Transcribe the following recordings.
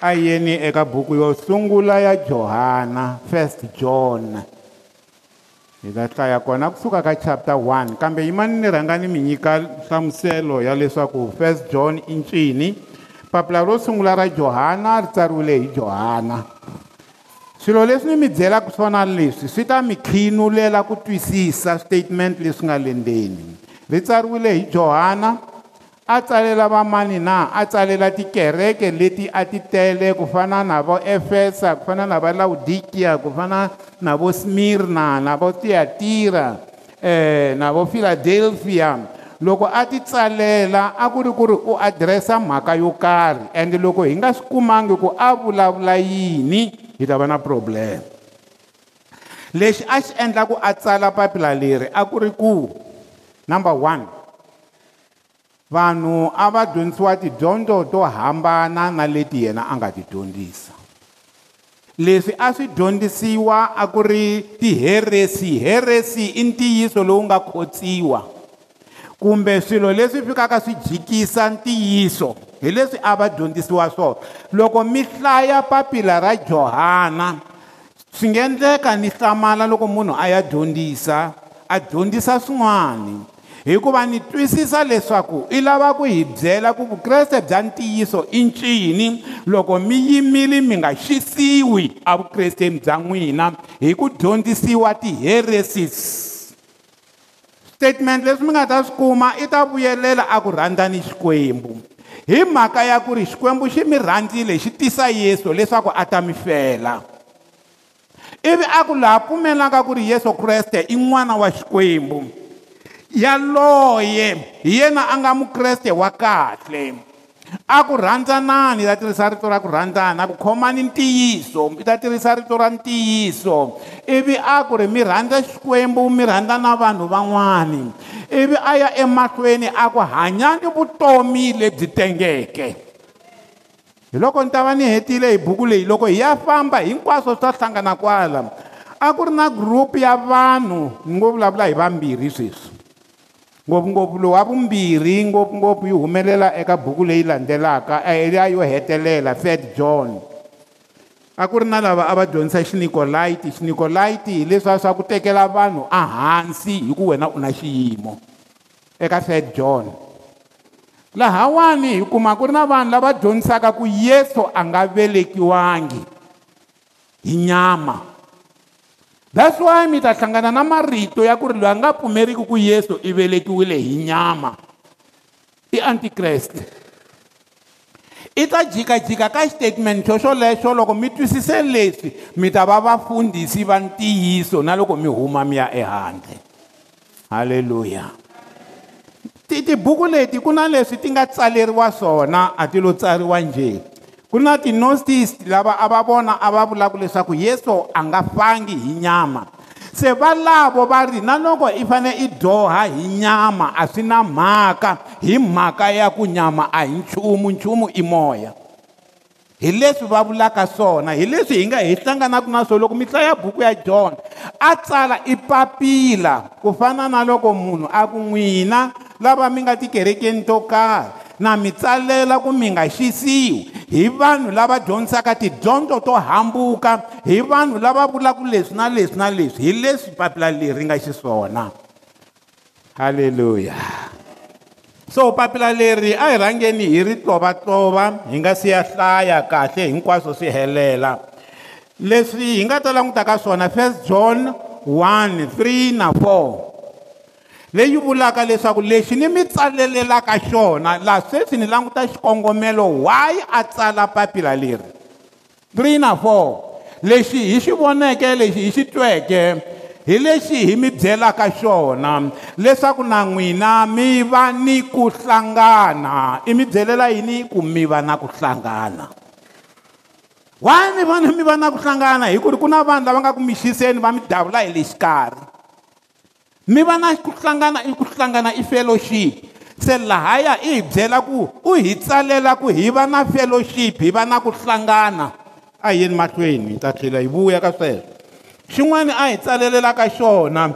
a yeni eka buku yo sungula ya johana first john. Hi ta hlaya kona kusuka ka chapter 1 kambe yimani ni rhanga ni mi nyika nhlamuselo ya leswaku first john i ncini? Papila ro sungula ra johana ri tsariwile hi johana. Swilo leswi ni mi byelaka swona leswi swi ta mi khinulela ku twisisa statement leswi nga le ndzeni. Ri tsariwile hi johana a tsalela vamani na? A tsalela tikereke leti a ti tele ku fana na vo efesa ku fana na va laudikia ku fana na vo smirna na vo tiatira um na vo philadelphia. Loko a ti tsalela a ku ri ku ri u adiresa mhaka yo karhi. Ende loko hi nga swi kumangi ku a vulavula yini hi ta va na problem. Lexi a xi endla ku a tsala papila leri a ku ri ku number one vanhu a va dyondzisiwa tidyondzo to hambana na leti yena a nga ti dyondzisa. Leswi a swi dyondzisiwa a ku ri tiheresi heresi i ntiyiso lowu nga khotsiwa. Kumbe swilo leswi fikaka swi jikisa ntiyiso hi leswi a va dyondzisiwa swona. Loko mi hlaya papila ra johana swi nga endleka ni hlamala loko munhu a ya dyondzisa a dyondzisa swin'wani hikuva ni twisisa leswaku i lava ku hi byela ku vukreste bya ntiyiso i ncini. Loko mi yimile mi nga xisiwi avukresteni bya n'wina. Hi ku dyondzisiwa ti-heresis statement leswi mi nga ta swi kuma i ta vuyelela a ku rhandzani xikwembu. Hi mhaka ya ku ri xikwembu xi mi rhandzile xi tisa yesu leswaku a ta mi fela. Ivi a ku laha pfumelaka ku ri yesu kreste i n'wana wa xikwembu. Yaloye hi yena a nga mukreste wa kahle. A ku rhandzanani ta tirhisa rito ra ku rhandzana ku khomani ntiyiso i ta tirhisa rito ra ntiyiso. Ivi a ku ri mi rhandza xikwembu mi rhandza na vanhu van'wani. Ivi a ya emahlweni a ku hanyani vutomi lebyi tengeke. Hi loko ni ta va ni hetile hi buku leyi loko hi ya famba hinkwaswo swa hlangana kwala a ku ri na group ya vanhu ni ngo vulavula hi vambirhi sweswi ngopfungopfu lowu wa vumbirhi ngopfungopfu yi humelela eka buku leyi landzelaka ya yo hetelela third john. A ku ri na lava a va dyondzisa xinikolayiti xinikolayiti hi leswiya swa ku tekela vanhu ehansi hi ku wena u na xiyimo eka third john. Lahawani hi kuma ku ri na vanhu lava dyondzisaka ku yesu a nga velekiwangi hi nyama that's why mi ta hlangana na marito ya ku ri loyi a nga pfumeriki ku yesu i velekiwile hi nyama i antikreste i ta jikajika ka xitatement xo xolexo loko mi twisise leswi mi ta va vafundhisi va ntiyiso na loko mi huma mi ya ehandle. Halleluya tibuku leti ku na leswi ti nga tsaleriwa swona a ti lo tsariwa njhe? Ku na tinostis lava a va vona a va vulaka leswaku yesu a nga fangi hi nyama se valavo va ri na loko i fane i dyoha hi nyama a swi na mhaka. Hi mhaka ya ku nyama a hi nchumu nchumu i moya hi leswi va vulaka swona hi leswi hi nga hi hlanganaka na swona loko mi hlaya buku ya john a tsala i papila ku fana na loko munhu a ku n'wina lava mi nga tikerekeni to karhi na mi tsalela ku mi nga xisiwi. Hi vanhu lava dyondzisaka tidyondzo to hambuka hi vanhu lava vulaka leswi na leswi na leswi. Hi leswi papila leri nga xiswona. Halleluya so papila leri a hi rhangeni hi ri tovatova hi nga si ya hlaya kahle hinkwaswo swi helela. Leswi hi nga ta languta ka swona first john 1 3 na 4 leyi vulaka leswaku lexi ni mi tsalelelaka xona laha sweswi ni languta xikongomelo why a tsala papila leri? 3 na 4 lexi hi xi voneke lexi hi xi tweke hi lexi hi mi byelaka xona leswaku na n'wina mi va ni ku hlangana. I mi byelela yini ku mi va na ku hlangana? Why mi va mi va na ku hlangana? Hi ku ri ku na vanhu lava nga ku mi xiseni va mi davula hi le xikarhi mi va na ku hlangana i ku hlangana i fellowship. Se lahaya i hi byela ku u hi tsalela ku hi va na fellowship hi va na ku hlangana. A hi yeni mahlweni hi ta tlhela hi vuya ka sweswo. Xin'wana a hi tsalelelaka xona.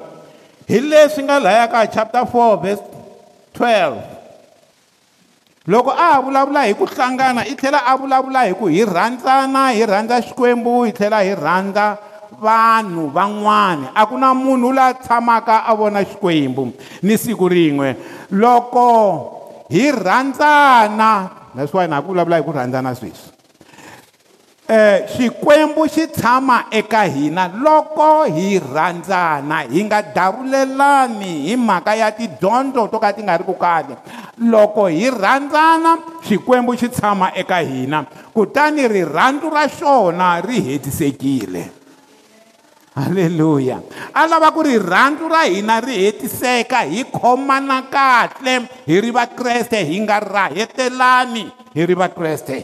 Hi leswi nga lahaya ka chapter 4 verse 12 loko a ha vulavula hi ku hlangana i tlhela a vulavula hi ku hi rhandzana hi rhandza xikwembu hi tlhela hi rhandza vanhu van'wani a ku na munhu la tshamaka a vona xikwembu ni siku rin'we. Loko hi rhandzana why na ku vulavula hi ku rhandzana sweswi. Eh xikwembu xi tshama eka hina. Loko hi rhandzana hi nga davulelani hi mhaka ya tidyondzo to ka ti nga ri ku kahle loko hi rhandzana xikwembu xi tshama eka hina. Kutani rirhandzu ra xona ri hetisekile halleluya a lava ku rirhandzu ra hina ri hetiseka hi khomana kahle. Hi ri vakreste hi nga rahetelani. Hi ri vakreste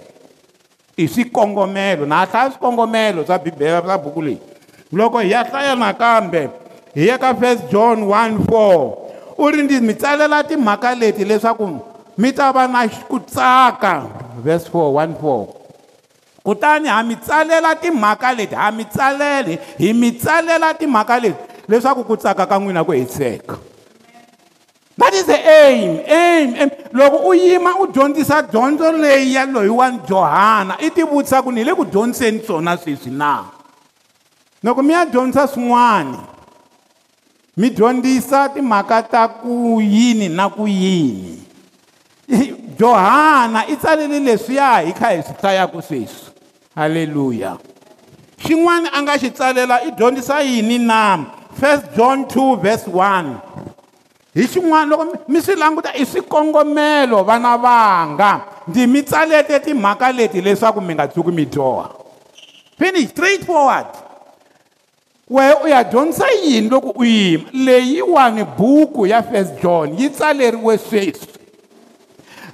i swikongomelo na hlaya swikongomelo swa bibele swa buku leyi. Loko hi ya hlaya nakambe hi ya ka first john 1 4 u ri ndzi mi tsalela timhaka leti leswaku mi ta va na ku tsaka. Verse 4 1 4 kutani ha mi tsalela timhaka leti ha mi tsaleli hi mi tsalela timhaka leti leswaku ku tsaka ka n'wina ku hetiseka that is the aim aim aim. Loko u yima u dyondzisa dyondzo leyi ya loyiwani johana i ti vutisa ku ni le ku dyondziseni swona sweswi na? Loko mi ya dyondzisa swin'wani mi dyondzisa timhaka ta ku yini na ku yini? Johana i tsalele leswiya hi kha hi swi hlayaku sweswi. Halleluya xin'wana a nga xi tsalela i dyondzisa yini na? First john 2 verse 1 hi xin'wana loko mi swi languta i swikongomelo vana vanga. Ndzi mi tsalete timhaka leti leswaku mi nga tshuki mi dyoha. Finish straight forward wehe u ya dyondzisa yini loko u yima? Leyiwani buku ya first john yi tsaleriwe sweswi.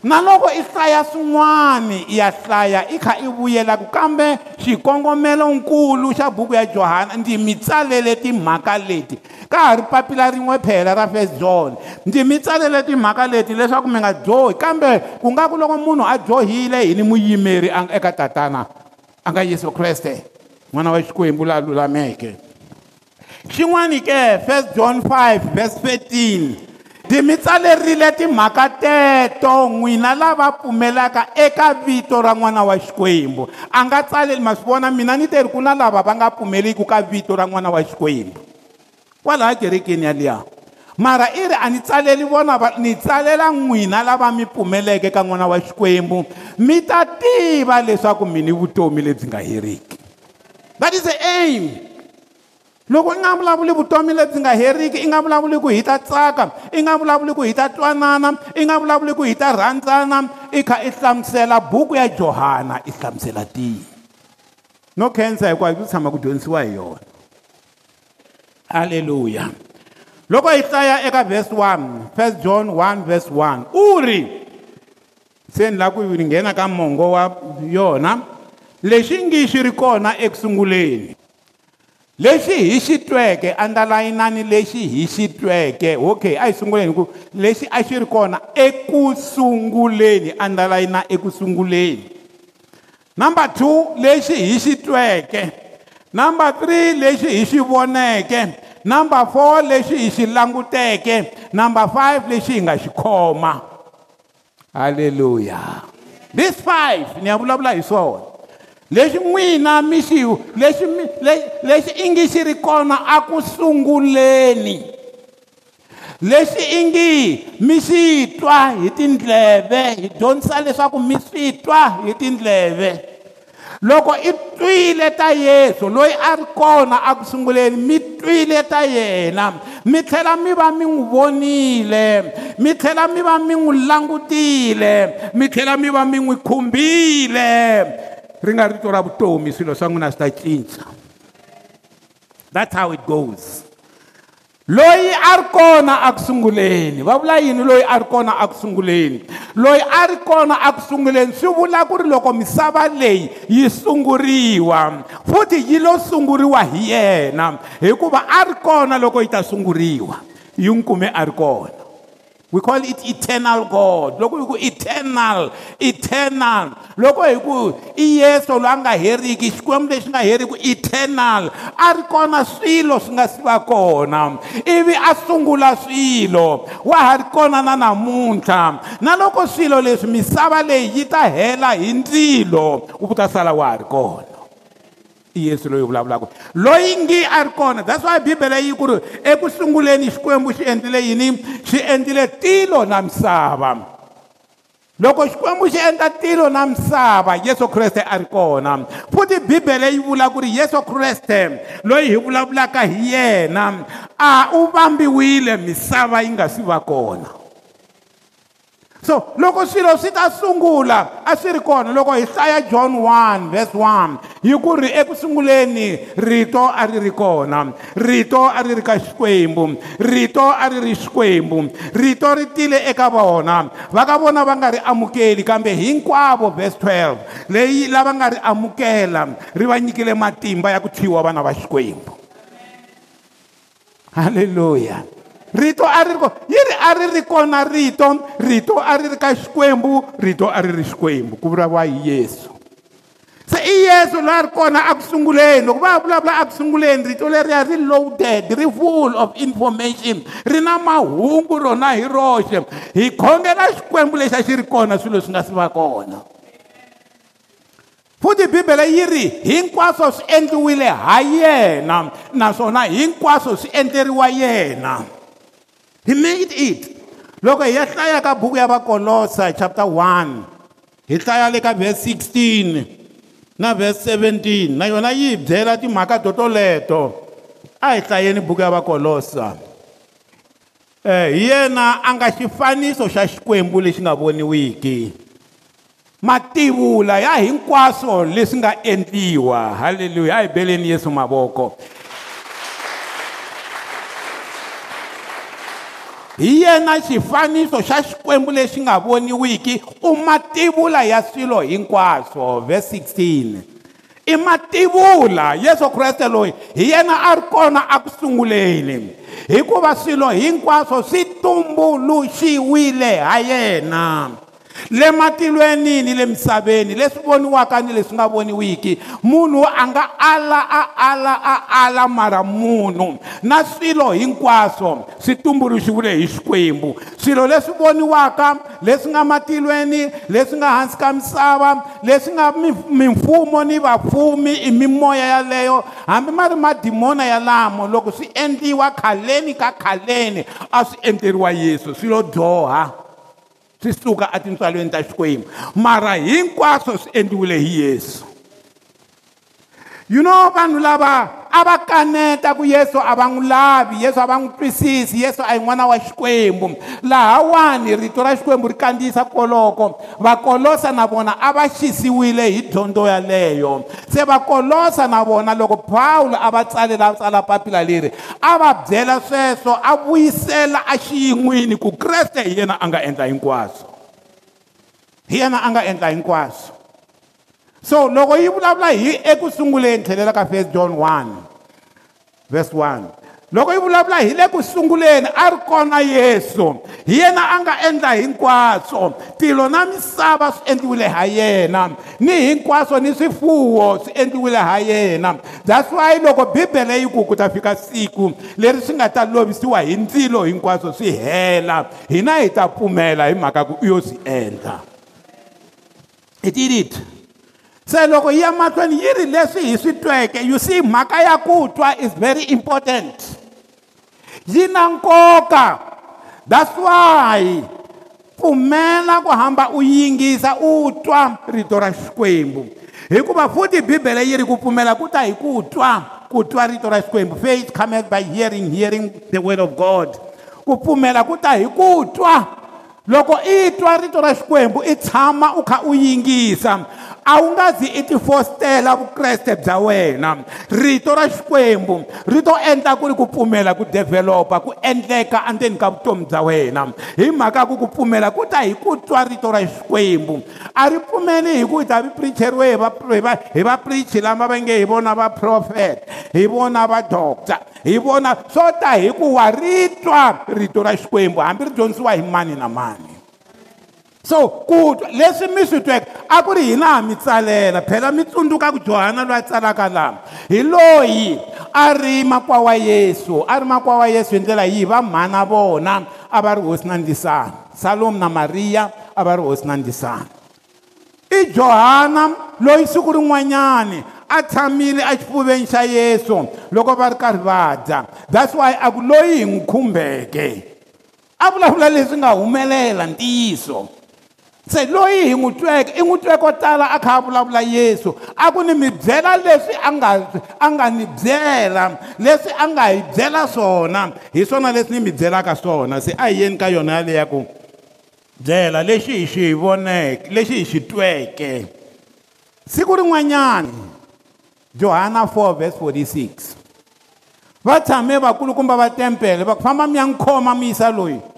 Na loko i hlaya swin'wani i ya hlaya i kha i vuyela kambe xikongomelonkulu xa buku ya johana ndzi mi tsalele timhaka leti. Ka ha ri papila rin'we phela ra first john. Ndzi mi tsalele timhaka leti leswaku mi nga dyohi kambe ku nga ku loko munhu a dyohile hi ni muyimeri eka tatana a nga yesu kreste n'wana wa xikwembu la lulameke. Xin'wani ke first john 5 verse 13 ndzi mi tsalerile timhaka teto n'wina lava pfumelaka eka vito ra n'wana wa xikwembu. A nga tsaleli ma swi vona mina ni te ri ku na lava va nga pfumeleki ka vito ra n'wana wa xikwembu. Kwalaha kerekeni yaliya mara i ri a ni tsaleli vona va ni tsalela n'wina lava mi pfumeleke ka n'wana wa xikwembu. Mi ta tiva leswaku mi ni vutomi lebyi nga heriki. That is the aim. Loko i nga vulavuli vutomi lebyi nga heriki i nga vulavuli ku hi ta tsaka i nga vulavuli ku hi ta twanana i nga vulavuli ku hi ta rhandzana i kha i hlamusela buku ya johana i hlamusela tihi no khensa hinkwayo ku tshama ku dyondzisiwa hi yona. Halleluya loko hi hlaya eka verse 1 first john 1 verse 1 u ri se ni lava ku nghena ka mongo wa yona lexi ngi xi ri kona ekusunguleni? Lexi hi xi tweke andalayinani lexi hi xi tweke okay a hi sunguleni ku lexi a xi ri kona ekusunguleni andalayina ekusunguleni. Number two lexi hi xi tweke number three lexi hi xi voneke number four lexi hi xi languteke number five lexi hi nga xi khoma halleluya this five ni ya vulavula hi swona lexi n'wina mi xi lexi lexi i ngi xi ri kona a ku sunguleni. Lexi i ngi mi swi twa hi tindleve hi dyondzisa leswaku mi swi twa hi tindleve. Loko i twile ta yesu loyi a ri kona aku sunguleni mi twile ta yena. Mi tlhela mi va mi n'wi vonile mi tlhela mi va mi n'wi langutile mi tlhela mi va mi n'wi khumbile. Ri nga rito ra vutomi swilo swa n'wina swi ta cinca. That's how it goes. Loyi a ri kona aku sunguleni va vula yini loyi a ri kona aku sunguleni? Loyi a ri kona aku sunguleni swi vula ku ri loko misava leyi yi sunguriwa futhi yi lo sunguriwa hi yena hikuva a ri kona loko yi ta sunguriwa yi n'wi kume a ri kona. We call it eternal god. Loko hi ku eternal eternal. Loko hi ku i yesu loyi a nga heriki xikwembu lexi nga heriki eternal. A ri kona swilo swi nga si va kona ivi a sungula swilo wa ha ri kona na namuntlha na loko swilo leswi misava leyi yi ta hela hi ndzilo wu ta sala wa ha ri kona yesu loyi vulavulaka. Loyi ngi a ri kona that's why bibele yi ku ri eku sunguleni xikwembu xi endlile yini? Xi endlile tilo na misava. Loko xikwembu xi endla tilo na misava yesu kreste a ri kona. Futhi bibele yi vula ku ri yesu kreste loyi hi vulavulaka hi yena a u vambiwile misava yi nga si va kona so loko swilo swi ta sungula a swi ri kona loko hi hlaya john 1 verse 1 hi ku ri ekusunguleni rito a ri ri kona. Rito a ri ri ka xikwembu rito a ri ri xikwembu rito ri tile eka vona. Va ka vona va nga ri amukeli kambe hinkwavo verse 12 leyi lava nga ri amukela ri va nyikile matimba ya ku thyiwa vana va xikwembu. Halleluya rito a ri ri kona yi ri a ri ri kona rito? Rito a ri ri ka xikwembu rito a ri ri xikwembu ku vulavuriwa hi yesu. Se i yesu loyi a ri kona eku sunguleni loko va vulavula eku sunguleni rito leriya ri loaded ri full of information ri na mahungu rona hi roxe. Hi khongela xikwembu lexi a xi ri kona swilo swi nga si va kona. Futhi bibele yi ri hinkwaswo swi endliwile ha yena naswona hinkwaswo swi endleriwa yena he made it. Loko hi ya hlaya ka buku ya vakolosa chapter 1 hi hlaya le ka verse 16 na verse 17 na yona yi hi byela timhaka to toleto. A hi hlayeni buku ya vakolosa. Um hi yena a nga xifaniso xa xikwembu lexi nga voniwiki. Mativula ya hinkwaswo leswi nga endliwa. Halleluya a hi beleni yesu mavoko hi yena xifaniso xa xikwembu lexi nga voniwiki u mativula ya swilo hinkwaswo verse 16 i mativula yesu kreste loyi hi yena a ri kona aku sunguleni hikuva swilo hinkwaswo swi tumbuluxiwile ha yena. Le matilweni ni le misaveni leswi voniwaka ni leswi nga voniwiki munhu a nga ala a ala a ala mara munhu. Na swilo hinkwaswo swi tumbuluxiwile hi xikwembu. Swilo leswi voniwaka leswi nga matilweni leswi nga hansi ka misava leswi nga mimfumo ni vapfumi i mimoya yaleyo hambi ma ri madimona yalamo loko swi endliwa khaleni ka khaleni a swi endleriwa yesu swilo dyoha swi suka etintswalweni ta xikwembu mara hinkwaswo swi endliwile hi yesu you know vanhu lava a va kaneta ku yesu a va n'wi lavi yesu a va n'wi twisisi yesu a hi n'wana wa xikwembu. Lahawani rito ra xikwembu ri kandziyisa koloko vakolosa na vona a va xisiwile hi dyondzo yaleyo se vakolosa na vona loko pawulo a va tsalela tsala papila leri a va byela sweswo a vuyisela a xiyin'wini ku kreste hi yena a nga endla hinkwaswo hi yena a nga endla hinkwaswo so loko yi vulavula hi ekusunguleni tlhelela ka first john 1 verse 1 loko yi vulavula hi le ku sunguleni a ri kona yesu. Hi yena a nga endla hinkwaswo. Tilo na misava swi endliwile ha yena. Ni hinkwaswo ni swifuwo swi endliwile ha yena. That's why loko bibele yi ku ku ta fika siku leri swi nga ta lovisiwa hi ndzilo hinkwaswo swi hela. Hina hi ta pfumela hi mhaka ku u yo swi endla. I did it. Se loko yi ya mahlweni yi ri leswi hi swi tweke. You see mhaka ya ku twa is very important. Yi na nkoka. That's why pfumela ku hamba u yingisa u twa rito ra xikwembu. Hikuva futhi bibele yi ri ku pfumela ku ta hi ku twa ku twa rito ra xikwembu. Faith cometh by hearing hearing the word of god. Ku pfumela ku ta hi ku twa. Loko i twa rito ra xikwembu i tshama u kha u yingisa. A wu nga zi i tifostela vukreste bya wena. Rito ra xikwembu ri to endla ku ri ku pfumela ku developa ku endleka endzeni ka vutomi bya wena. Hi mhaka ku ku pfumela ku ta hi ku twa rito ra xikwembu. A ri pfumeli hi ku hi ta vi pricheriwe hi va hi va hi vaprichi lama va nge hi vona va prophet hi vona va doctor hi vona swo ta hi ku wa ri twa rito ra xikwembu hambi ri dyondzisiwa hi mani na mani so ku leswi mi swi tweke a ku ri hina ha mi tsalela phela mi tsundzuka ku johana loyi a tsalaka laha hi loyi a ri makwa wa yesu a ri makwa wa yesu hi ndlela yihi? Va mhana vona a va ri hosi na ndisana salomu na mariya a va ri hosi na ndisana i johana loyi siku rin'wanyani a tshamile exifuveni xa yesu loko va ri karhi va dya. That's why a ku loyi hi n'wi khumbeke. A vulavula leswi nga humelela ntiyiso se loyi hi n'wi tweke i n'wi tweke ko tala a kha a vulavula yesu. A ku ni mi byela leswi a nga a nga ni byela leswi a nga hi byela swona. Hi swona leswi ni mi byelaka swona. Se a hi yeni ka yona yaleya ku byela lexi hi xi voneke lexi hi xi tweke. Siku rin'wanyani johana 4 verse 46 va tshame vakulukumba va tempele va ku famba mi ya n'wi khoma mi yisa loyi.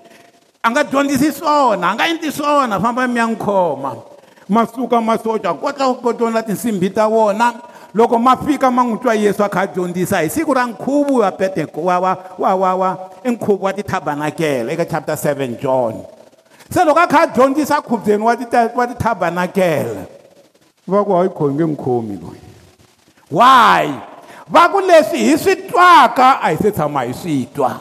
A nga dyondzisi swona a nga endli swona famba mi ya n'wi khoma ma suka masocha kota ku kotola tinsimbi ta vona loko ma fika ma n'wi twa yesu a kha a dyondzisa hi siku ra nkhuvo wa peteko wa wa wa wa wa i nkhuvo wa titabanakele eka chapter 7 john. Se loko a kha a dyondzisa khubweni wa wa titabanakele va ku hayi khomi nge n'wi khomi loyi. Why? Va ku leswi hi swi twaka a hi se tshama hi swi twa.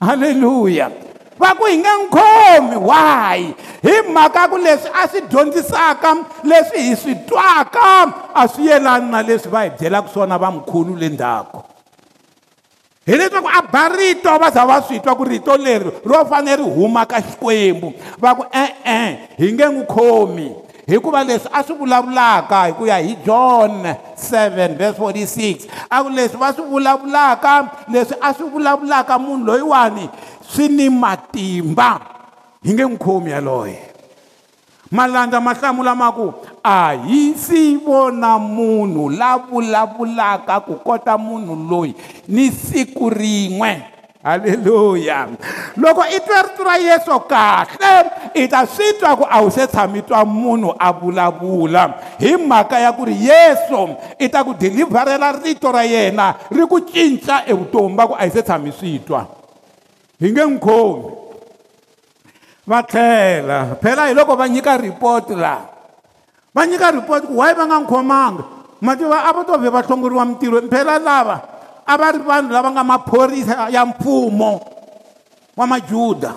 Halleluya va ku hi n'wi khomi why? Hi mhaka ku leswi a swi dyondzisaka leswi hi swi twaka a swi yelani na leswi va hi byelaka swona va mkhulu le ndzhaku hi leswaku a ba rito va za va swi twa ku rito leri ro fanele ri huma ka xikwembu va ku e-e hi nge n'wi khomi hikuva leswi a swi vulavulaka hi ku ya hi john 7 verse 46 a ku leswi va swi vulavulaka leswi a swi vulavulaka munhu loyiwani? Swi ni matimba hi nge n'wi khomi yaloye. Malandza ma hlamula ma ku a hi si vona munhu la vulavulaka ku kota munhu loyi. Ni siku rin'we halleluya loko i twa rito ra yesu kahle i ta swi twa ku a wu se tshami twa munhu a vulavula hi mhaka ya ku ri yesu i ta ku dilivharela rito ra yena ri ku cinca evutomi va ku a hi se tshami swi twa hi nge n'wi khomi va tlhela phela hi loko va nyika report laha va nyika report ku why va nga n'wi khomanga mativa a va to vhe va hlongoriwa mintirho phela lava a va ri vanhu lava nga maphorisa ya mfumo wa majuda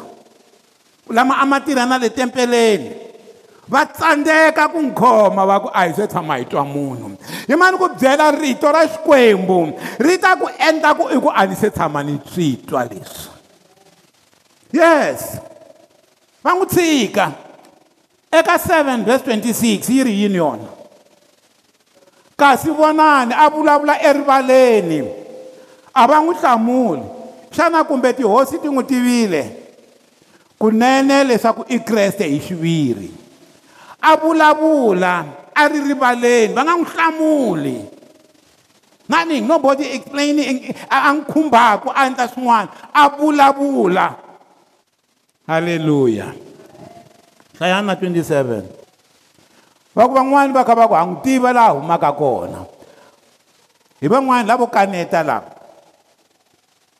lama a ma tirha na le tempeleni. Va tsandzeka ku n'wi khoma va ku a hi se tshama hi twa munhu hi mani ku byela rito ra xikwembu ri ta ku endla ku i ku a ni se tshama ni swi twa leswi yes. Va n'wi tshika eka 7 verse 26 yi ri yini yona kasi vonani a vulavula erivaleni a va n'wi hlamuli xana kumbe tihosi ti n'wi tivile kunene leswaku i kreste hi xiviri a vulavula a ri rivaleni va nga n'wi hlamuli nothing nobody explaining a n'wi khumbaka a endla swin'wana a vulavula halleluya hlayani na 27 va ku van'wani va kha va ku ha n'wi tiva laha humaka kona. Hi van'wani lavo kaneta lava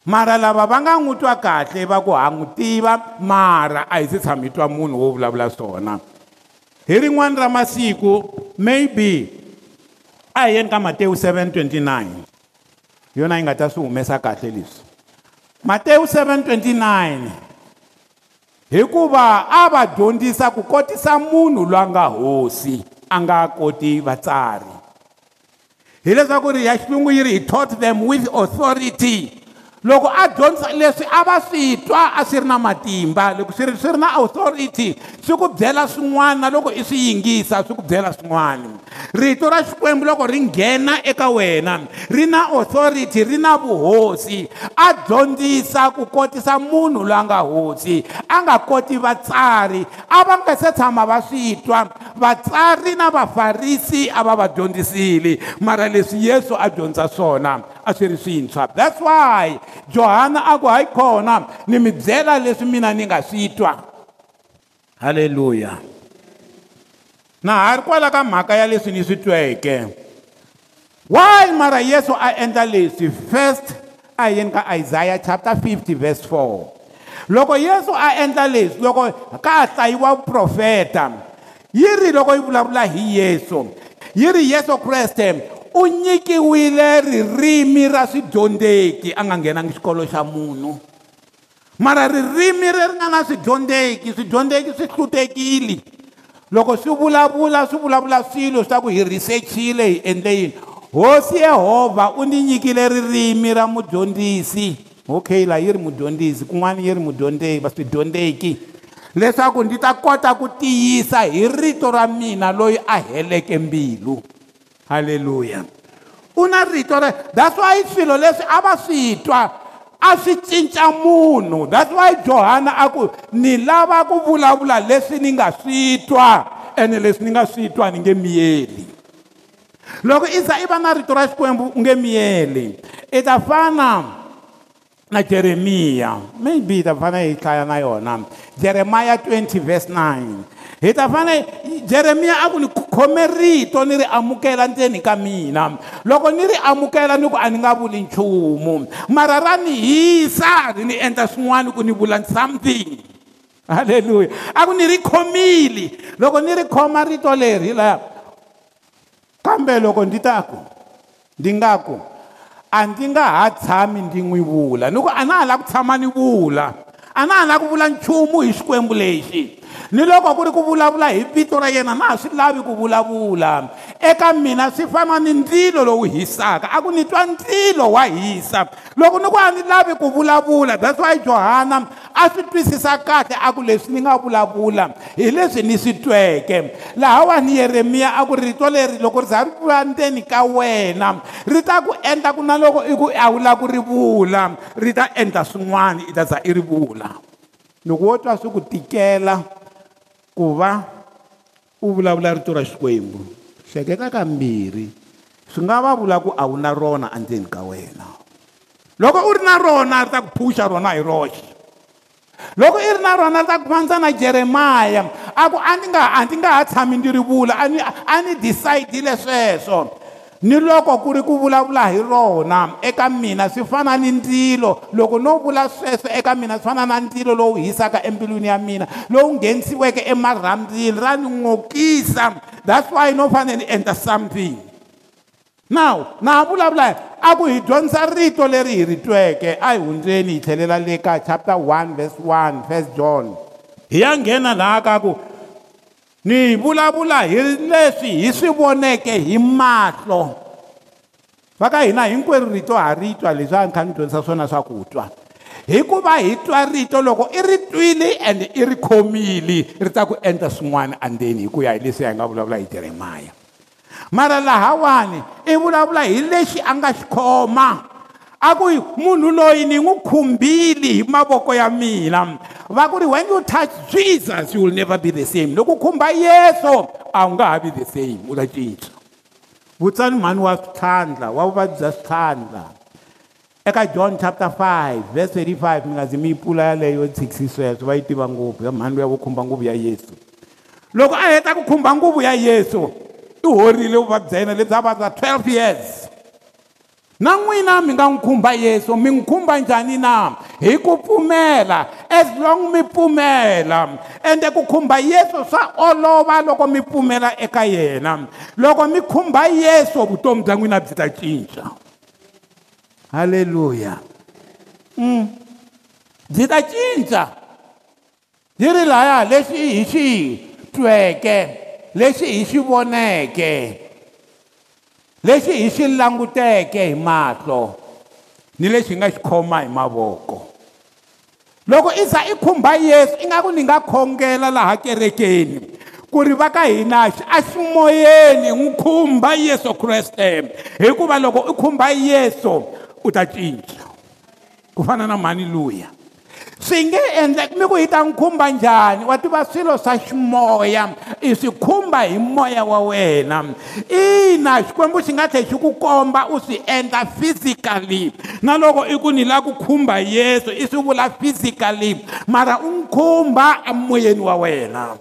mara lava va nga n'wi twa kahle va ku ha n'wi tiva mara a hi se tshami twa munhu wo vulavula swona. Hi rin'wana ra masiku maybe a hi yeni ka matewu 729 yona yi nga ta swi humesa kahle leswi. Matewu 729 hikuva a va dyondzisa ku kotisa munhu loyi a nga hosi a nga koti vatsari. Hileswaku ri ya xilungu yi ri he taught them with authority loko a dyondzisa leswi a va swi twa a swi ri na matimba loko swi ri swi ri na authority swi ku byela swin'wana na loko i swi yingisa swi ku byela swin'wana. Rito ra xikwembu loko ri nghena eka wena ri na authority ri na vuhosi a dyondzisa ku kotisa munhu loyi a nga hosi a nga koti vatsari a va nga se tshama va swi twa vatsari na vafarisi a va va dyondzisile mara leswi yesu a dyondza swona. A swi ri swintshwa. That's why johana a ku hayi kona ni mi byela leswi mina ni nga swi twa. Halleluya na ha ri kwala ka mhaka ya leswi ni swi tweke. Why mara yesu a endla leswi first a yeni ka isaiah chapter 50 verse 4 loko yesu a endla leswi loko ka ha hlayiwa profeta yi ri loko yi vulavula hi yesu yi ri yesu kreste u nyikiwile ririmi ra swidyondzeki a nga nghenangi xikolo xa munhu. Mara ririmi ri ri nga na swidyondzeki swidyondzeki swi hlutekile. Loko swi vulavula swi vulavula swilo swa ku hi researchile hi endle yini? Hosi yehovha u ni nyikile ririmi ra mudyondzisi. Okay laha yi ri mudyondzisi kun'wana yi ri mudyondzeki va swidyondzeki leswaku ndzi ta kota ku tiyisa hi rito ra mina loyi a heleke mbilu halleluya u na rito ra that's why swilo leswi a va swi twa a swi cinca munhu that's why johana a ku ni lava ku vulavula leswi ni nga swi twa ene leswi ni nga swi twa ni nge miyeli loko i za i va na rito ra xikwembu u nge miyeli i ta fana na jeremiya maybe hi ta fana hi hlaya na yona. Jeremiya 20 verse 9 hi ta fane jeremiya a ku ni khome rito ni ri amukela ndzeni ka mina. Loko ni ri amukela ni ku a ni nga vuli nchumu. Mara ra ni hisa ri ni endla swin'wana ku ni vula something. Halleluya a ku ni ri khomile. Loko ni ri khoma rito leri laya kambe loko ndi ta ku ndi nga ku a ndzi nga ha tshami ndi n'wi vula. Ni ku a na ha lava ku tshama ni vula. A na ha lava ku vula nchumu hi xikwembu lexi. Ni loko ku ri ku vulavula hi vito ra yena na ha swi lavi ku vulavula. Eka mina swi fana ni ndzilo lowu hisaka. A ku ni twa ndzilo wa hisa. Loko ni ku a ni lavi ku vulavula that's why johana a swi twisisa kahle a ku leswi ni nga vulavula. Hi leswi ni swi tweke. Lahawani yeremiya a ku rito leri loko ri za ri vula ndzeni ka wena ri ta ku endla ku na loko i ku a wu lava ku ri vula ri ta endla swin'wana i ta za i ri vula. Loko wo twa swi ku tikela ku va u vulavula rito ra xikwembu. Hleketa kambirhi swi nga va vula ku a wu na rona endzeni ka wena. Loko u ri na rona ri ta ku phuxa rona hi roxe. Loko i ri na rona ri ta ku fanisa na jeremaya a ku a ni nga a ndzi nga ha tshami ndzi ri vula a ni a ni decide-ile sweswo ni loko ku ri ku vulavula hi rona eka mina swi fana ni ndzilo loko no vula sweswo eka mina swi fana na ndzilo lowu hisaka embilwini ya mina lowu nghenisiweke emarhambyini ra ni n'okisa that's why no fanele ni endla something. Now na ha vulavula a ku hi dyondzisa rito leri hi ri tweke. A hi hundzeni hi tlhelela le ka chapter 1 verse 1 first john. Hi ya nghena laha ka ku ni vulavula hi leswi hi swi voneke hi mahlo va ka hina hinkwerhu rito ha ri twa leswi a ni kha ni dyondzisa swona swakutwa hikuva hi twa rito loko i ri twile and i ri khomile ri ta ku endla swin'wana andzeni hi ku ya hi leswi hi nga vulavula hi jeremaya mara lahawani i vulavula hi lexi a nga xi khoma a ku munhu loyi ni n'wi khumbile hi mavoko ya mina. Va ku ri when you touch jesus you will never be the same. Loko u khumba yesu a wu nga ha vi the same u ta cinca. Vutsani mhani wa swithlandla wa vuvabyi bya swithlandla eka john chapter 5 verse 35 mi nga zi mi yi pfula yaleyo tshikisi sweswo va yi tiva ngopfu ya mhani luya wo khumba nguvu ya yesu. Loko a heta ku khumba nguvu ya yesu i horile vuvabyi bya yena lebyi a vabya 12 years. Na n'wina mi nga n'wi khumba yesu mi n'wi khumba njhani na? Hi ku pfumela as long mi pfumela ende ku khumba yesu swa olova loko mi pfumela eka yena. Loko mi khumba yesu vutomi bya n'wina byi ta cinca. Halleluya mm. byi ta cinca. Yi ri laya leswi hi swi tweke leswi hi swi voneke lexi hi xi languteke hi mahlo ni lexi hi nga xi khoma hi mavoko. Loko i za i khumba yesu ingaku ni nga khongela laha kerekeni ku ri va ka hina a ximoyeni n'wi khumba yesu kreste. Hikuva loko u khumba yesu u ta cinca. Ku fana na mhani luya. Swi nge endleki mi ku hi ta n'wi khumba njhani wa tiva swilo swa ximoya i swi khumba hi moya wa wena. Ina xikwembu xi nga tlhela xi ku komba u swi endla physically. Na loko i ku ni lava ku khumba yesu i swi vula physically. Mara u n'wi khumba emoyeni wa wena.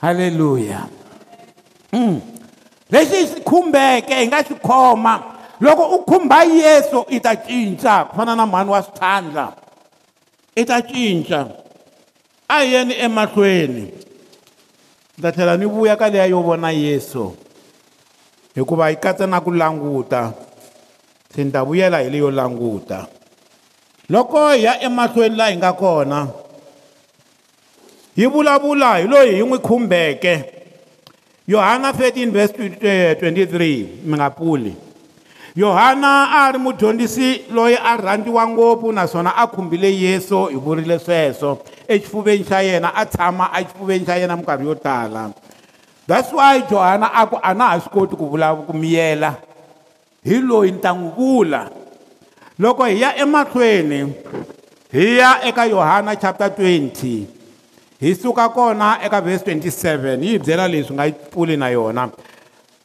Halleluya mm. lexi xi khumbeke hi nga xi khoma loko u khumba yesu i ta cinca ku fana na mhani wa swithandla i ta cinca a hi yeni emahlweni. Ni ta tlhela ni vuya ka leya yo vona yesu. Hikuva yi katsa na ku languta se ni ta vuyela hi leyo languta loko hi ya emahlweni laha hi nga kona hi vulavula hi loyi hi n'wi khumbeke. Yohana 13 verse 23 mi nga pfuli yohana a ri mudyondzisi loyi a rhandziwa ngopfu naswona a khumbile yesu hi vurile sweswo. Exifuveni xa yena a tshama exifuveni xa yena minkarhi yo tala. That's why johana a ku a na ha swi koti ku vulavula ku miyela. Hi loyi ni ta n'wi vula. Loko hi ya emahlweni hi ya eka yohana chapter 20 hi suka kona eka verse 27 yi hi byela leswi nga yi pfuli na yona.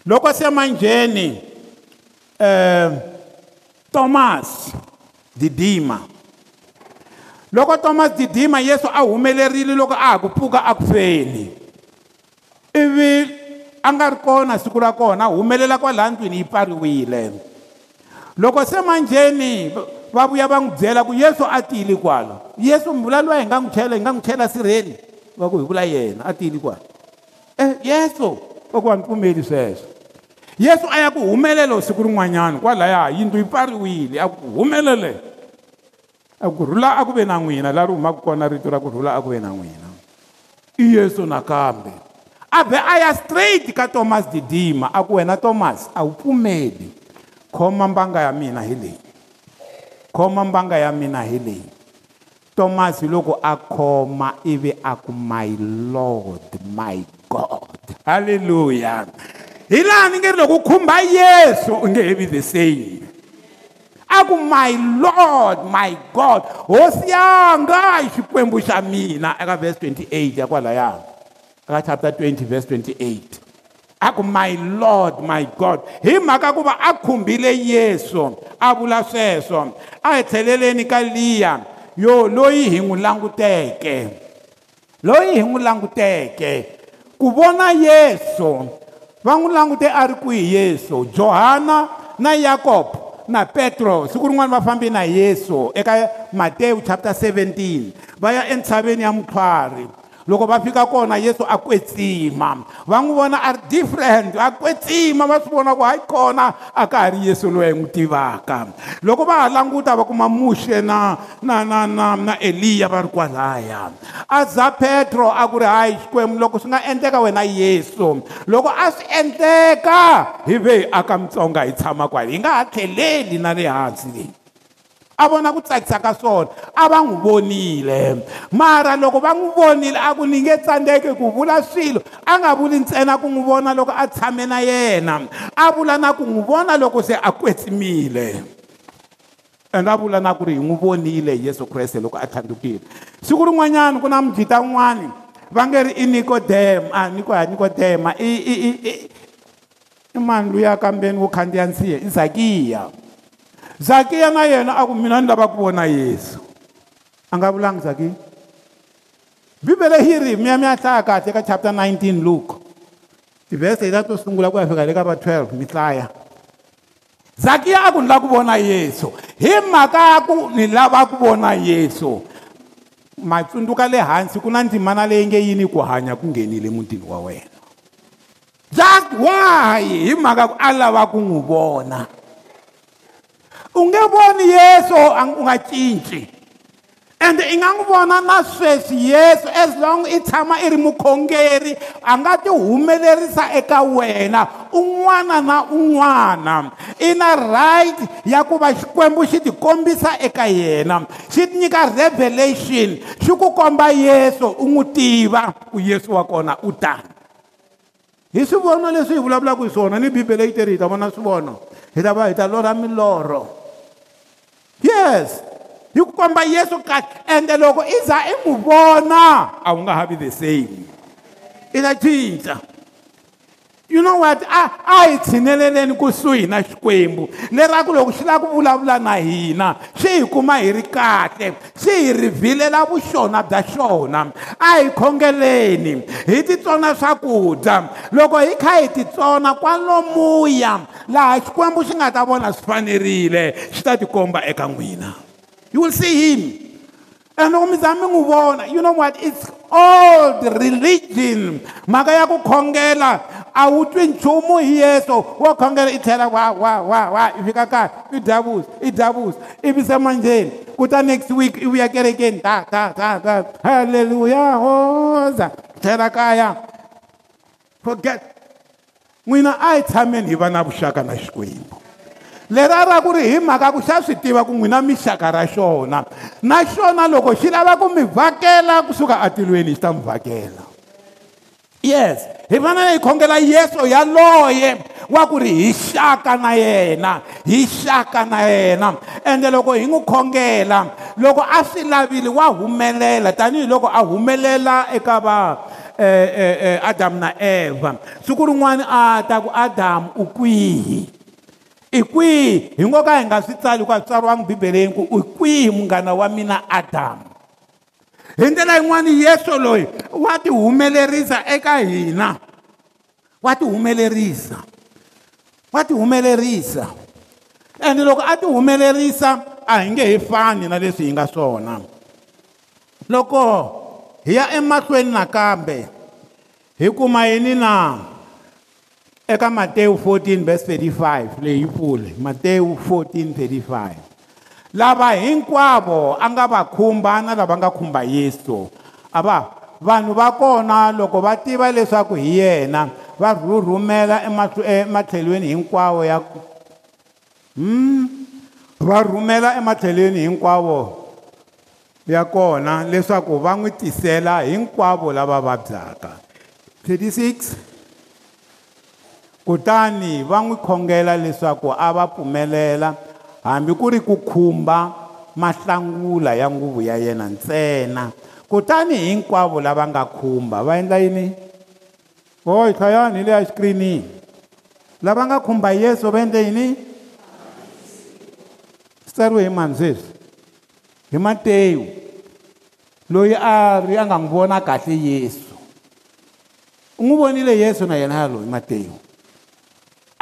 Loko se manjheni thomas didima. Loko thomas didima yesu a humelerile loko a ha ku pfuka a ku feni ivi a nga ri kona siku ra kona humelela kwalaha ndlwini yi pfariwile. Loko se manjheni va vuya va n'wi byela ku yesu a tiyile kwala yesu mi vula loyi hi nga n'wi chela hi nga n'wi chela sirheni va ku hi vula yena a tiyile kwala. E yesu va ku va ni pfumeli sweswo. Yesu a ya ku humelela siku rin'wanyana kwalaya yindlu yi pfariwile a ku humelele a ku rhula a ku ve na n'wina laha ri humaka kona rito ra ku rhula a ku ve na n'wina. I yesu nakambe. A vhe a ya straight ka thomas didima a ku wena thomas a wu pfumeli khoma mbanga ya mina hi leyi. Khoma mbanga ya mina hi leyi. Thomas loko a khoma ivi a ku my lord my god. Halleluya hi laha ni nge ri loko u khumba yesu? U nge he vi the same. A ku my lord my god. Hosi yanga hi xikwembu xa mina eka verse 28 ya kwalaya eka chapter 20 verse 28 a ku my lord my god. Hi mhaka ku va a khumbile yesu a vula sweswo a hi tlheleleni ka liya. Yo loyi hi n'wi languteke. Loyi hi n'wi languteke. Ku vona yesu va n'wi langute a ri kwihi yesu johana na yakobo na petro siku rin'wana va fambi na yesu eka matewu chapter 17 va ya entshaveni ya mutlhwari loko va fika kona yesu a kwetsima. Va n'wi vona a ri different a kwetsima va swi vona ku hayi kona a ka ha ri yesu loyi hi n'wi tivaka. Loko va ha languta va kuma muxe na na na na na eliya va ri kwalaya. A za petro a ku ri hayi xikwembu loko swi nga endleka wena yesu loko a swi endleka hi ve hi aka mitsonga hi tshama kwala hi nga ha tlheleli na le hansi leyi a vona ku tsakisa ka swona a va n'wi vonile mara loko va n'wi vonile a ku ni nge tsandzeki ku vula swilo. A nga vuli ntsena ku n'wi vona loko a tshame na yena. A vula na ku n'wi vona loko se a kwetsimile a nga vula na ku ri hi n'wi vonile yesu kreste loko a thandukile siku rin'wanyana ku na mujita wun'wani va nge ri i nikodema a niko ya nikodema i i i i mani luya kambeni wo khandziya nsiya i zakiya zakiya na yena a ku mina ni lava ku vona yesu. A nga vulangi zakiya bibele hi ri mi ya mi ya hlaya kahle ka chapter 19 luke. Tivhese hi ta to sungula ku ya fika le ka va 12 mi hlaya zakiya a ku ni lava ku vona yesu. Hi mhaka ya ku ni lava ku vona yesu matsundzuka le hansi ku na ndzimana leyi nge yini ku hanya ku nghenile mutini wa wena. Just why? Hi mhaka ku a lava ku n'wi vona u nge voni yesu u nga cinci ende i nga n'wi vona na sweswi yesu as long i tshama i ri mukhongeri a nga ti humelerisa eka wena. Un'wana na un'wana. I na right ya ku va xikwembu xi tikombisa eka yena. Xi nyika revelation xi ku komba yesu u n'wi tiva ku yesu wa kona u tani hi swivono leswi hi vulavulaka hi swona ni bibele yi teri hi ta vona swivono. Hi ta va hi ta lorha milorho. Yes. Hi ku komba yesu kahle ende loko i za i n'wi vona a wu nga ha vi the same. i ta cinca you know what? A a hi tshineleleni kusuhi na xikwembu leraku loko xi lava ku vulavula na hina. Xi hi kuma hi ri kahle xi hi rhivhilela vuxona bya xona a hi khongeleni. Hi titsona swakudya loko hi kha hi titsona kwalomuya. Laha xikwembu xi nga ta vona swi fanerile xi ta tikomba eka n'wina you will see him. And loko mi za mi n'wi vona you know what? It's old religion. Mhaka ya ku khongela a wu twi nchumu hi yesu. Wo khongela i tlhela wa wa wa wa i fika kaya i davusa i davusa ivi se manjeni kuta next week i vuya kerekeni. Ta ta ta ta. Halleluya hoza. Tlhela kaya. Forget. N'wina a hi tshameni hi va na vuxaka na xikwembu lera ra ku ri hi mhaka ku xa swi tiva ku n'wina mixaka ra xona. Na xona loko xi lava ku mi vhakela kusuka atilweni xi ta mi vhakela. Yes hi fanele hi khongela yesu yaloye wa ku ri hi xaka na yena hi xaka na yena. Ende loko hi n'wi khongela loko a swi lavile wa humelela tanihiloko a humelela eka va eh, eh, eh, adamu na eva. Siku rin'wana a ta ku adamu u kwihi? I kwihi hi ngo ka hi nga swi tsali ku a tsariwangi bibeleni ku i kwihi munghana wa mina adamu hi ndlela yin'wana yesu loyi wa tihumelerisa eka hina. Wa tihumelerisa wa tihumelerisa ende loko a tihumelerisa a hi nge he fani na leswi hi nga swona. Loko hi ya emahlweni nakambe hi kuma yini na eka matewu 14 verse 35 leyi pfule matewu 14 35 lava hinkwavo a nga va khumba na lava nga khumba yesu. A va vanhu va kona loko va tiva leswaku hi yena va rhurhumela ematlhelweni hinkwawo ya hmm? Va rhumela ematlhelweni hinkwawo ya kona leswaku va n'wi tisela hinkwavo lava vabyaka. 36 kutani va n'wi khongela leswaku a va pfumelela hambi ku ri ku khumba mahlangula ya nguvu ya yena ntsena. Kutani hinkwavo lava nga khumba va endla yini? Hoyi hlayani hi le ya xikirinini lava nga khumba yesu va endle yini? Swi tsariwe hi mani sweswi? Hi matewu loyi a ri a nga n'wi vona kahle yesu. U n'wi vonile yesu na yena yaloyi matewu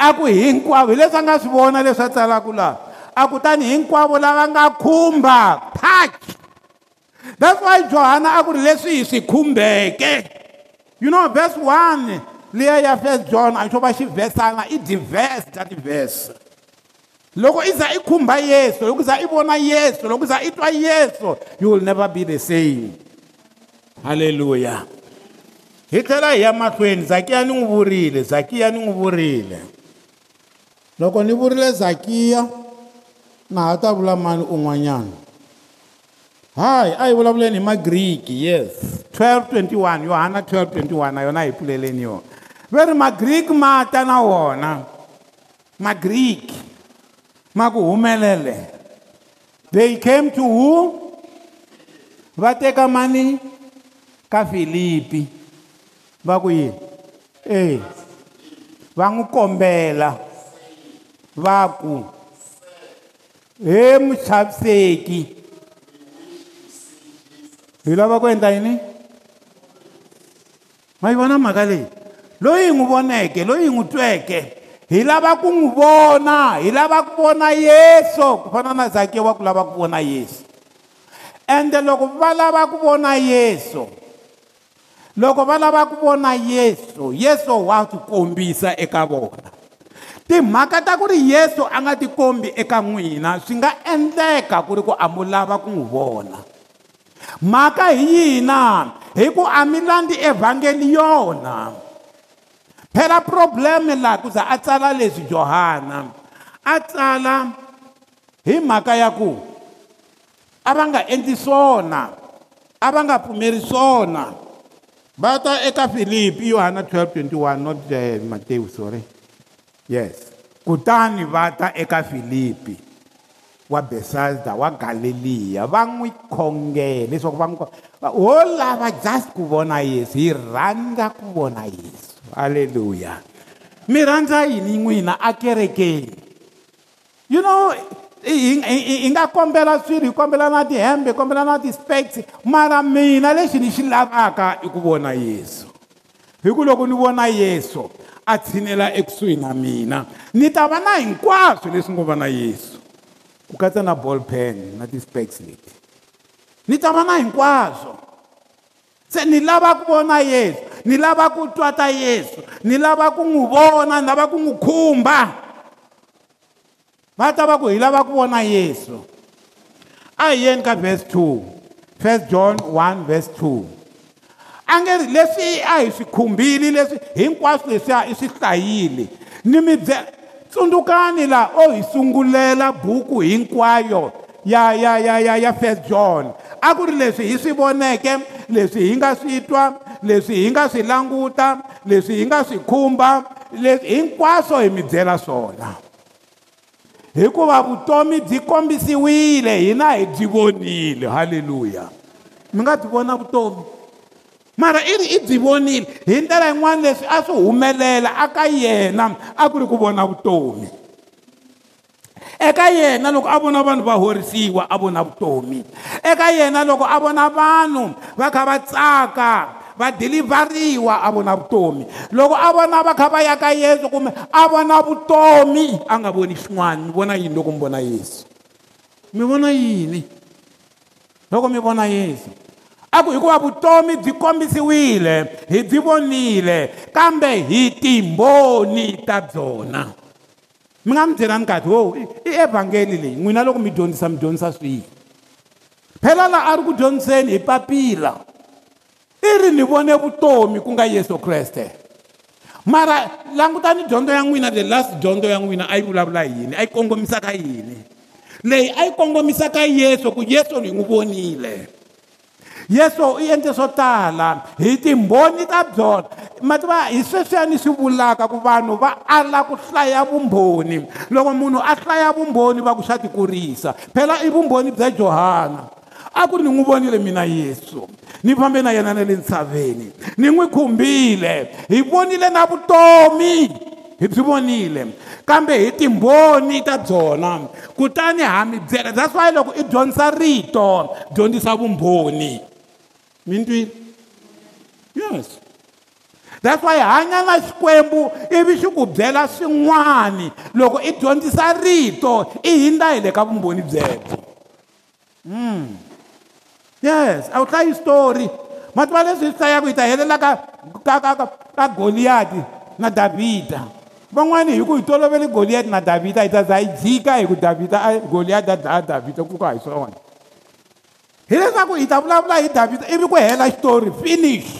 a ku hinkwavo hi leswi a nga swi vona leswi a tsalaka laha a kutani hinkwavo lava nga khumba touch that's why johana a ku ri leswi hi swi khumbeke. You know verse 1 liya ya first john a xo va xivhesana i diverse ta tivhese loko i za i khumba yesu loko i za i vona yesu loko i za i twa yesu you will never be the same. Halleluya hi tlhela hi ya mahlweni zakiya ni n'wi vurile zakiya ni n'wi vurile loko ni vurile zakiya na ha ta vula mani un'wanyana. Hayi a hi vulavuleni hi magriki yes. 1221 yohana 1221 na yona hi pfuleleni yona. Va ri magriki ma ta na wona? Magriki ma ku humelele. They came to who? Va teka mani? Ka filipi. Va ku yini? E va n'wi kombela. Va ku he muchaviseki. Hi lava ku endla yini? Ma yi vona mhaka leyi? Loyi hi n'wi voneke loyi hi n'wi tweke hi lava ku n'wi vona hi lava ku vona yesu ku fana na zakiya wa ku lava ku vona yesu. Ende loko va lava ku vona yesu loko va lava ku vona yesu yesu wa tikombisa eka vona timhaka ta ku ri yesu a nga tikombi eka n'wina swi nga endleka ku ri ku a mu lava ku n'wi vona. Mhaka hi yina hi ku a mi landzi evhangeli yona. Phela probleme laha ku za a tsala leswi johana a tsala hi mhaka ya ku a va nga endli swona a va nga pfumeri swona. Va ta eka filipi yohana 1221 not uh, matewu sorry. Yes. Kutani va ta eka filipi wa besasda wa galileya va n'wi khongela leswaku va n'wi ho lava just ku vona yesu hi rhandza ku vona yesu. Halleluya mi rhandza yini n'wina akerekeni you know hi nga kombela swilo hi kombela na tihembe hi kombela na ti-specs mara mina lexi ni xi lavaka i ku vona yesu. Hi ku loko ni vona yesu a tshinela ekusuhi na mina. Ni ta va na hinkwaswo leswi ngo va na yesu. Ku katsa na ball pen na ti-specs leti. Ni ta va na hinkwaswo. Se ni lava ku vona yesu ni lava ku twa ta yesu ni lava ku n'wi vona ni lava ku n'wi khumba. Va ta va ku hi lava ku vona yesu. A hi yeni ka verse 2 first john 1 verse 2 a nge ri leswi a hi swi khumbili leswi hinkwaswo leswiya i swi hlayile ni mi tsundzukani laha o hi sungulela buku hinkwayo ya ya ya ya ya first john. A ku ri leswi hi swi voneke leswi hi nga swi twa leswi hi nga swi languta leswi hi nga swi khumba leswi hinkwaswo hi mi byela swona hikuva vutomi byi kombisiwile hina hi byi vonile. Halleluya mi nga byi vona vutomi. Mara i ri i byi vonile hi ndlela yin'wana leswi a swi humelela aka yena a ku ri ku vona vutomi. Eka yena loko a vona vanhu va horisiwa a vona vutomi. Eka yena loko a vona vanhu va kha va tsaka va dilivhariwa a vona vutomi. Loko a vona va kha va ya ka yesu kumbe a vona vutomi a nga voni xin'wana mi vona yini loko mi vona yesu? Mi vona yini? Loko mi vona yesu? A ku hikuva vutomi byi kombisiwile hi byi vonile kambe hi timbhoni ta byona. Mi nga mi byelani kahle wo i evhangeli leyi n'wina loko mi dyondzisa mi dyondzisa swihi? Phela laha a ri ku dyondziseni hi papila i ri ni vone vutomi ku nga yesu kreste. Mara langutani dyondzo ya n'wina the last dyondzo ya n'wina a yi vulavula yini? A yi kongomisaka yini? Leyi a yi kongomisaka yesu ku yesu ni n'wi vonile. Yesu i endle swo tala. Hi timbhoni ta byona. Mativa hi sweswiya ni swi vulaka ku vanhu va ala ku hlaya vumbhoni. Loko munhu a hlaya vumbhoni va ku swa tikurisa. Phela i vumbhoni bya johana. A ku ri ni n'wi vonile mina yesu. Ni fambe na yena na le ntshaveni. Ni n'wi khumbile. Hi vonile na vutomi. Hi byi vonile. Kambe hi timbhoni ta byona kutani ha mi byela that's why loko i dyondzisa rito dyondzisa vumbhoni. Mi twile yes. That's why hanya na xikwembu ivi xi ku byela swin'wani loko i dyondzisa rito i hindza hi le ka vumbhoni byebyo. Mm. yes a wu hlayi story. Mativa leswi hi swi hlayaka hi ta helela ka ka ka ka ka goliyati na davhida van'wani hi ku hi tolovele goliyati na davhida hi ta za hi jika hi ku davhida a goliyati a dlaya davhida ku ka hi swona hi leswaku hi ta vulavula hi davhida ivi ku hela xitori finish.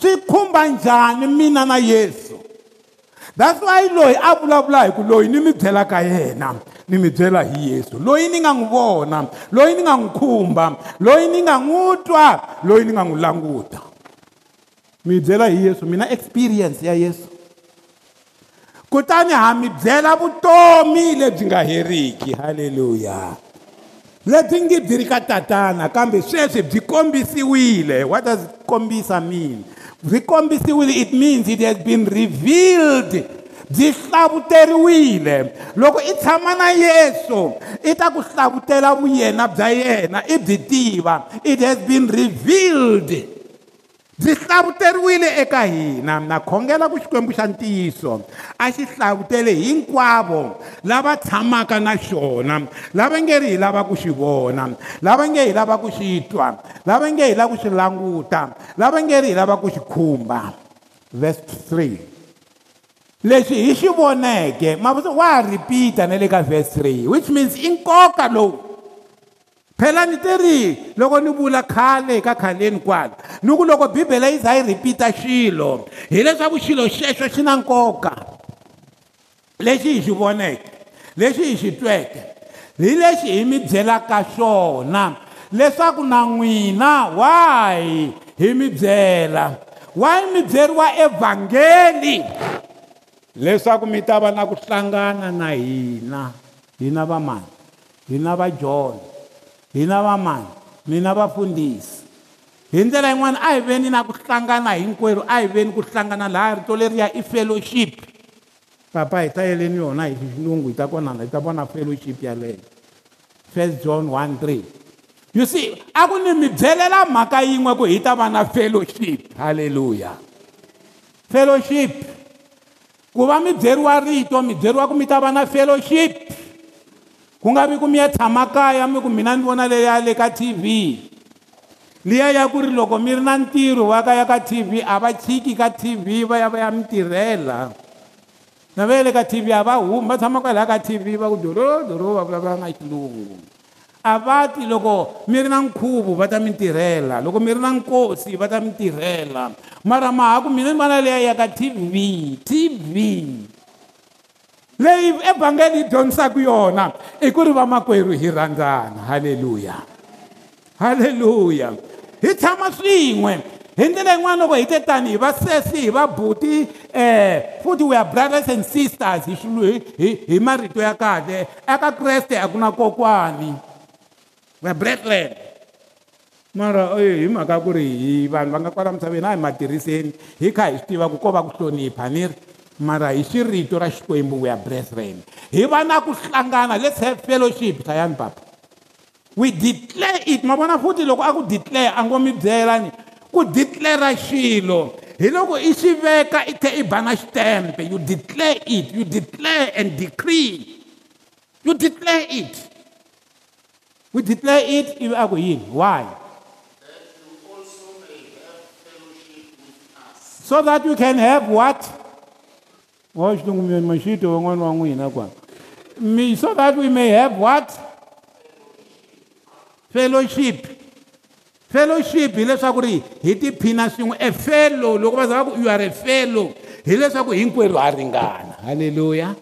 Swi khumba njhani mina na yesu? That's why loyi a vulavula hi ku loyi ni mi byelaka yena ni mi byela hi yesu. Loyi ni nga n'wi vona loyi ni nga n'wi khumba loyi ni nga n'wi twa loyi ni nga n'wi languta. Mi byela hi yesu mina experience ya yesu. Kutani ha mi byela vutomi lebyi nga heriki. Halleluya lebyi ngi byi ri ka tatana kambe sweswi byi kombisiwile. What does kombisa mean? Byi kombisiwile it means it has been revealed. Byi hlavuteriwile. Loko i tshama na yesu i ta ku hlavutela vuyena bya yena i byi tiva. It has been revealed byi hlavuteriwile eka hina na khongela ku xikwembu xa ntiyiso a xi hlavutele hinkwavo lava tshamaka na xona lava nge ri hi lava ku xi vona lava nge hi lava ku xi twa lava nge hi lava ku xi languta lava nge ri hi lava ku xi khumba verse 3 leswi hi xi voneke wa ha ripita na le ka verse 3 which means i nkoka lowu phela ni teri loko ni vula khale ka khaleni kwala. Ni ku loko bibele yi za yi rhipita xilo. Hileswaku xilo xexo xi na nkoka. Lexi hi xi voneke lexi hi xi tweke hi lexi hi mi byelaka xona. Leswaku na n'wina wahi hi mi byela? Wahi mi byeriwa evhangeli? Leswaku mi ta va na ku hlangana na hina hina va mani? Hina va john. Hina va mani mina vafundhisi. Hi ndlela yin'wana a hi veni na ku hlangana hinkwerhu a hi veni ku hlangana laha rito leriya i fellowship papa hi ta yeleni yona hi xilungu hi ta konana hi ta vona fellowship yaleyo. First john 1 3 you see a ku ni mi byelela mhaka yin'we ku hi ta va na fellowship. Halleluya fellowship. Ku va mi byeriwa rito mi byeriwa ku mi ta va na fellowship ku nga vi ku mi ya tshama kaya mi ku mina ni vona leya le ka tv liya ya ku ri loko mi ri na ntirho wa ka ya ka tv a va chiki ka tv va ya va ya mi tirhela. Na va ya le ka tv a va humi va tshama kwalaya ka tv va ku dorodoro va vulavula na xilungu. A va ti loko mi ri na nkhuvo va ta mi tirhela. Loko mi ri na nkosi va ta mi tirhela. Mara mahaku mina ni vona leya ya ka tv tv leyi evhangeli yi dyondzisaka yona i ku ri vamakwerhu hi rhandzana halleluya halleluya hi tshama swin'we hi ndlela yin'wana loko hi te tani hi vasesi hi vabuti um futhi we are brothers and sisters. Hi hi hi hi marito ya kahle. Eka kreste a ku na kokwani. We are brethren. Mara hi mhaka ku ri hi vanhu va nga kwala misaveni a hi ma tirhiseni hi kha hi swi tiva ku ko va ku hlonipha ni ri. Mara hi xirito ra xikwembu we are brethren. Hi va na ku hlangana let's have fellowship tayani papa. We declare it. Ma vona futhi loko a ku declare a ngo mi byelani ku declara xilo. Hi loko i xi veka i tlhe i ba na xitempe you declare it you declare and decree. You declare it. We declare it ivi a ku yini? Why? So that you can have what so that we may have what? Fellowship. Fellowship hileswaku ri hi tiphina swin'we e fellow. Loko va za va ku you are a fellow. Hileswaku hinkwerhu ha ringana halleluya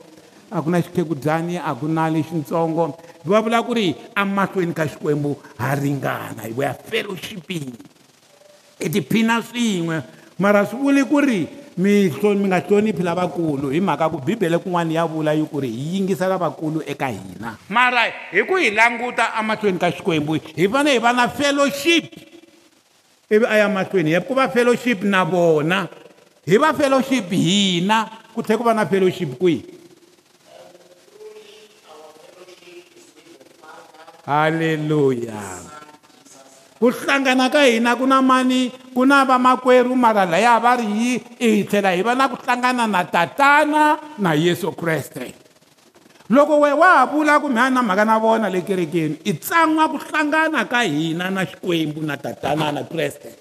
a ku na xikhekudyani a ku na lexintsongo va vula ku ri amahlweni ka xikwembu ha ringana we are fellowshipping. Hi tiphina swin'we. Mara swi vuli ku ri mi mi nga hloniphi lavakulu? Hi mhaka ku bibele kun'wana ya vula yi ku ri hi yingisa lavakulu eka hina. Mara hi ku hi languta emahlweni ka xikwembu hi fane hi va na fellowship. Ivi a ya mahlweni hi ku va fellowship na vona. Hi va fellowship hina ku tlhe ku va na fellowship kwihi? Halleluya ku hlangana ka hina ku na mani ku na vamakwerhu mara laya va ri hi hi tlhela hi va na ku hlangana na tatana na yesu kreste. Loko we wa ha vula ku mihani na mhaka na vona le kerekeni i tsan'wa ku hlangana ka hina na xikwembu na tatana na kreste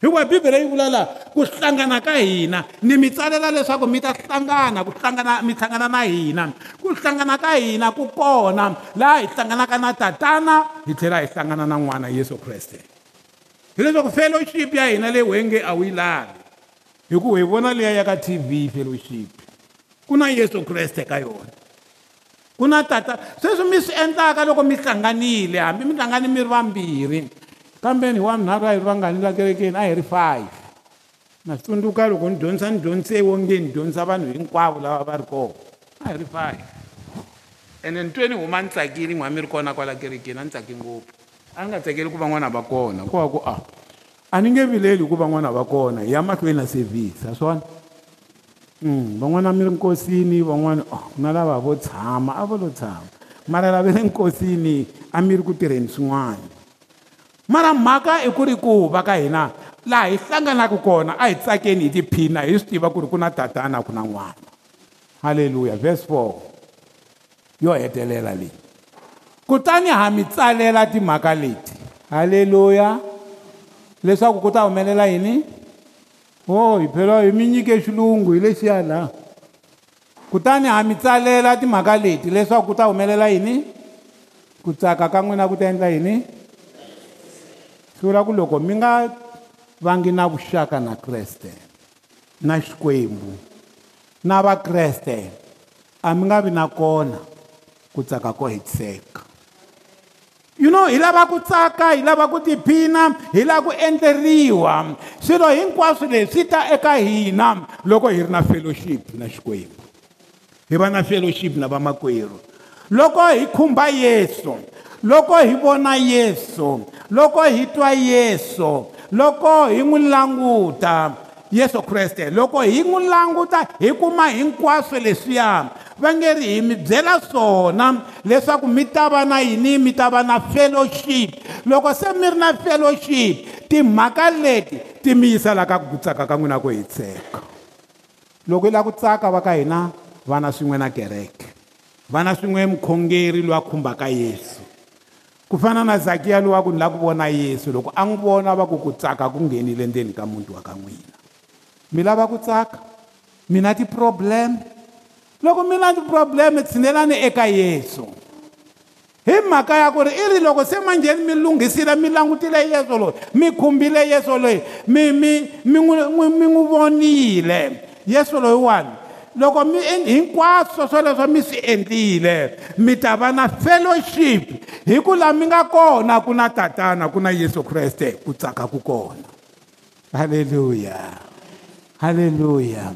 hikuva bibele yi vula laha ku hlangana ka hina. Ni mi tsalela leswaku mi ta hlangana ku hlangana mi hlangana na hina. Ku hlangana ka hina ku kona. Laha hi hlanganaka na tatana hi tlhela hi hlangana na n'wana yesu kreste. Hileswaku fellowship ya hina leyi wenge a wu yi lavi hi ku hi vona liya ya ka tv fellowship. Ku na yesu kreste ka yona. Ku na tata sweswi mi swi endlaka loko mi hlanganile hambi mi hlangani mi ri vambirhi kambeni wa minharhu a hi ri vangani la kerekeni a hi ri five na swi tsundzuka loko ni dyondzisa ni dyondzise wonge ni dyondzisa vanhu hinkwavo lava va ri kona a hi ri five ene ni twe ni huma ni tsakile n'wa mi ri kona kwala kerekeni a ni tsake ngopfu. A ni nga tsakeli ku van'wana va kona. Ku va ku a? A ni nge vileli ku van'wana va kona hi ya mahlweni na service a swona um van'wana mi ri nkosini van'wana ku na lava vo tshama a vo lo tshama. Mara lava le nkosini a mi ri ku tirheni swin'wana mara mhaka i ku ri ku va ka hina laha hi hlanganaka kona a hi tsakeni hi tiphina hi swi tiva ku ri ku na tatana ku na n'wana. Halleluya verse 4 yo hetelela leyi kutani ha mi tsalela timhaka leti. Halleluya leswaku ku ta humelela yini? O oh, hi phela hi mi nyike xilungu hi lexiya laha kutani ha mi tsalela timhaka leti leswaku ku ta humelela yini? Ku tsaka ka n'wina ku ta endla yini swi vula ku loko mi nga vangi na vuxaka na kreste na xikwembu na vakreste a mi nga vi na kona ku tsaka ko hetiseka. You know hi lava ku tsaka hi lava ku tiphina hi lava ku endleriwa. Swilo hinkwaswo leswi ta eka hina loko hi ri na fellowship na xikwembu. Hi va na fellowship na vamakwerhu loko hi khumba yesu loko hi vona yesu loko hi twa yesu loko hi n'wi languta yesu kreste loko hi n'wi languta hi kuma hinkwaswo leswiya va nge ri hi mi byela swona leswaku mi ta va na yini mi ta va na fellowship. Loko se mi ri na fellowship timhaka leti ti mi yisa la ka ku tsaka ka n'wina ku hi tseka loko hi lava ku tsaka va ka hina vana swin'we na kereke vana swin'we mukhongeri loyi a khumbaka yesu. Ku fana na zakiya lowa ku ni lava ku vona yesu loko a n'wi vona va ku ku tsaka ku nghenile ndzeni ka muti wa ka n'wina mi lava ku tsaka mina ti-problem loko mi na ti-problem tshinelani eka yesu. Hi mhaka ya ku ri i ri loko se manjheni mi lunghisile mi langutile yesu loyi mi khumbile yesu loyi mi mi mi n'wi mi n'wi vonile yesu loyiwani loko mi hinkwaswo swoleswo mi swi endlile mi ta va na fellowship hi ku laha mi nga kona ku na tatana ku na yesu kreste ku tsaka ku kona. Halleluya halleluya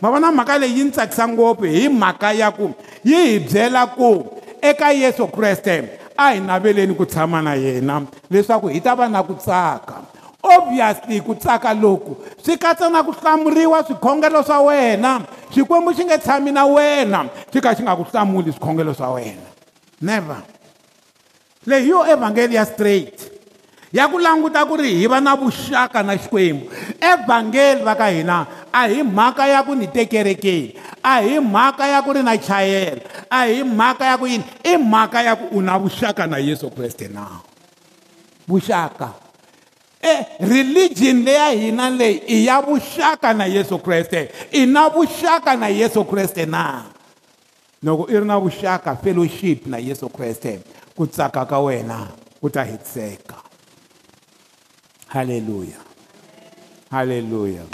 ma vona mhaka leyi yi ni tsakisa ngopfu hi mhaka ya ku yi hi byela ku eka yesu kreste a hi naveleni ku tshama na yena leswaku hi ta va na ku tsaka obviously ku tsaka loku. Swi katsa na ku hlamuriwa swikhongelo swa wena xikwembu xi nge tshami na wena xi kha xi nga ku hlamuli swikhongelo swa wena. Never. Leyi yo evhangeli ya straight ya ku languta ku ri hi va na vuxaka na xikwembu. Evhangeli va ka hina a hi mhaka ya ku ni tekerekeni a hi mhaka ya ku ri na chayela a hi mhaka ya ku yini? I mhaka ya ku u na vuxaka na yesu kreste na. Vuxaka e religion leya hina leyi i ya vuxaka na yesu kreste. I na vuxaka na yesu kreste na. Loko i ri na vuxaka fellowship na yesu kreste ku tsaka ka wena ku ta hetiseka halleluya halleluya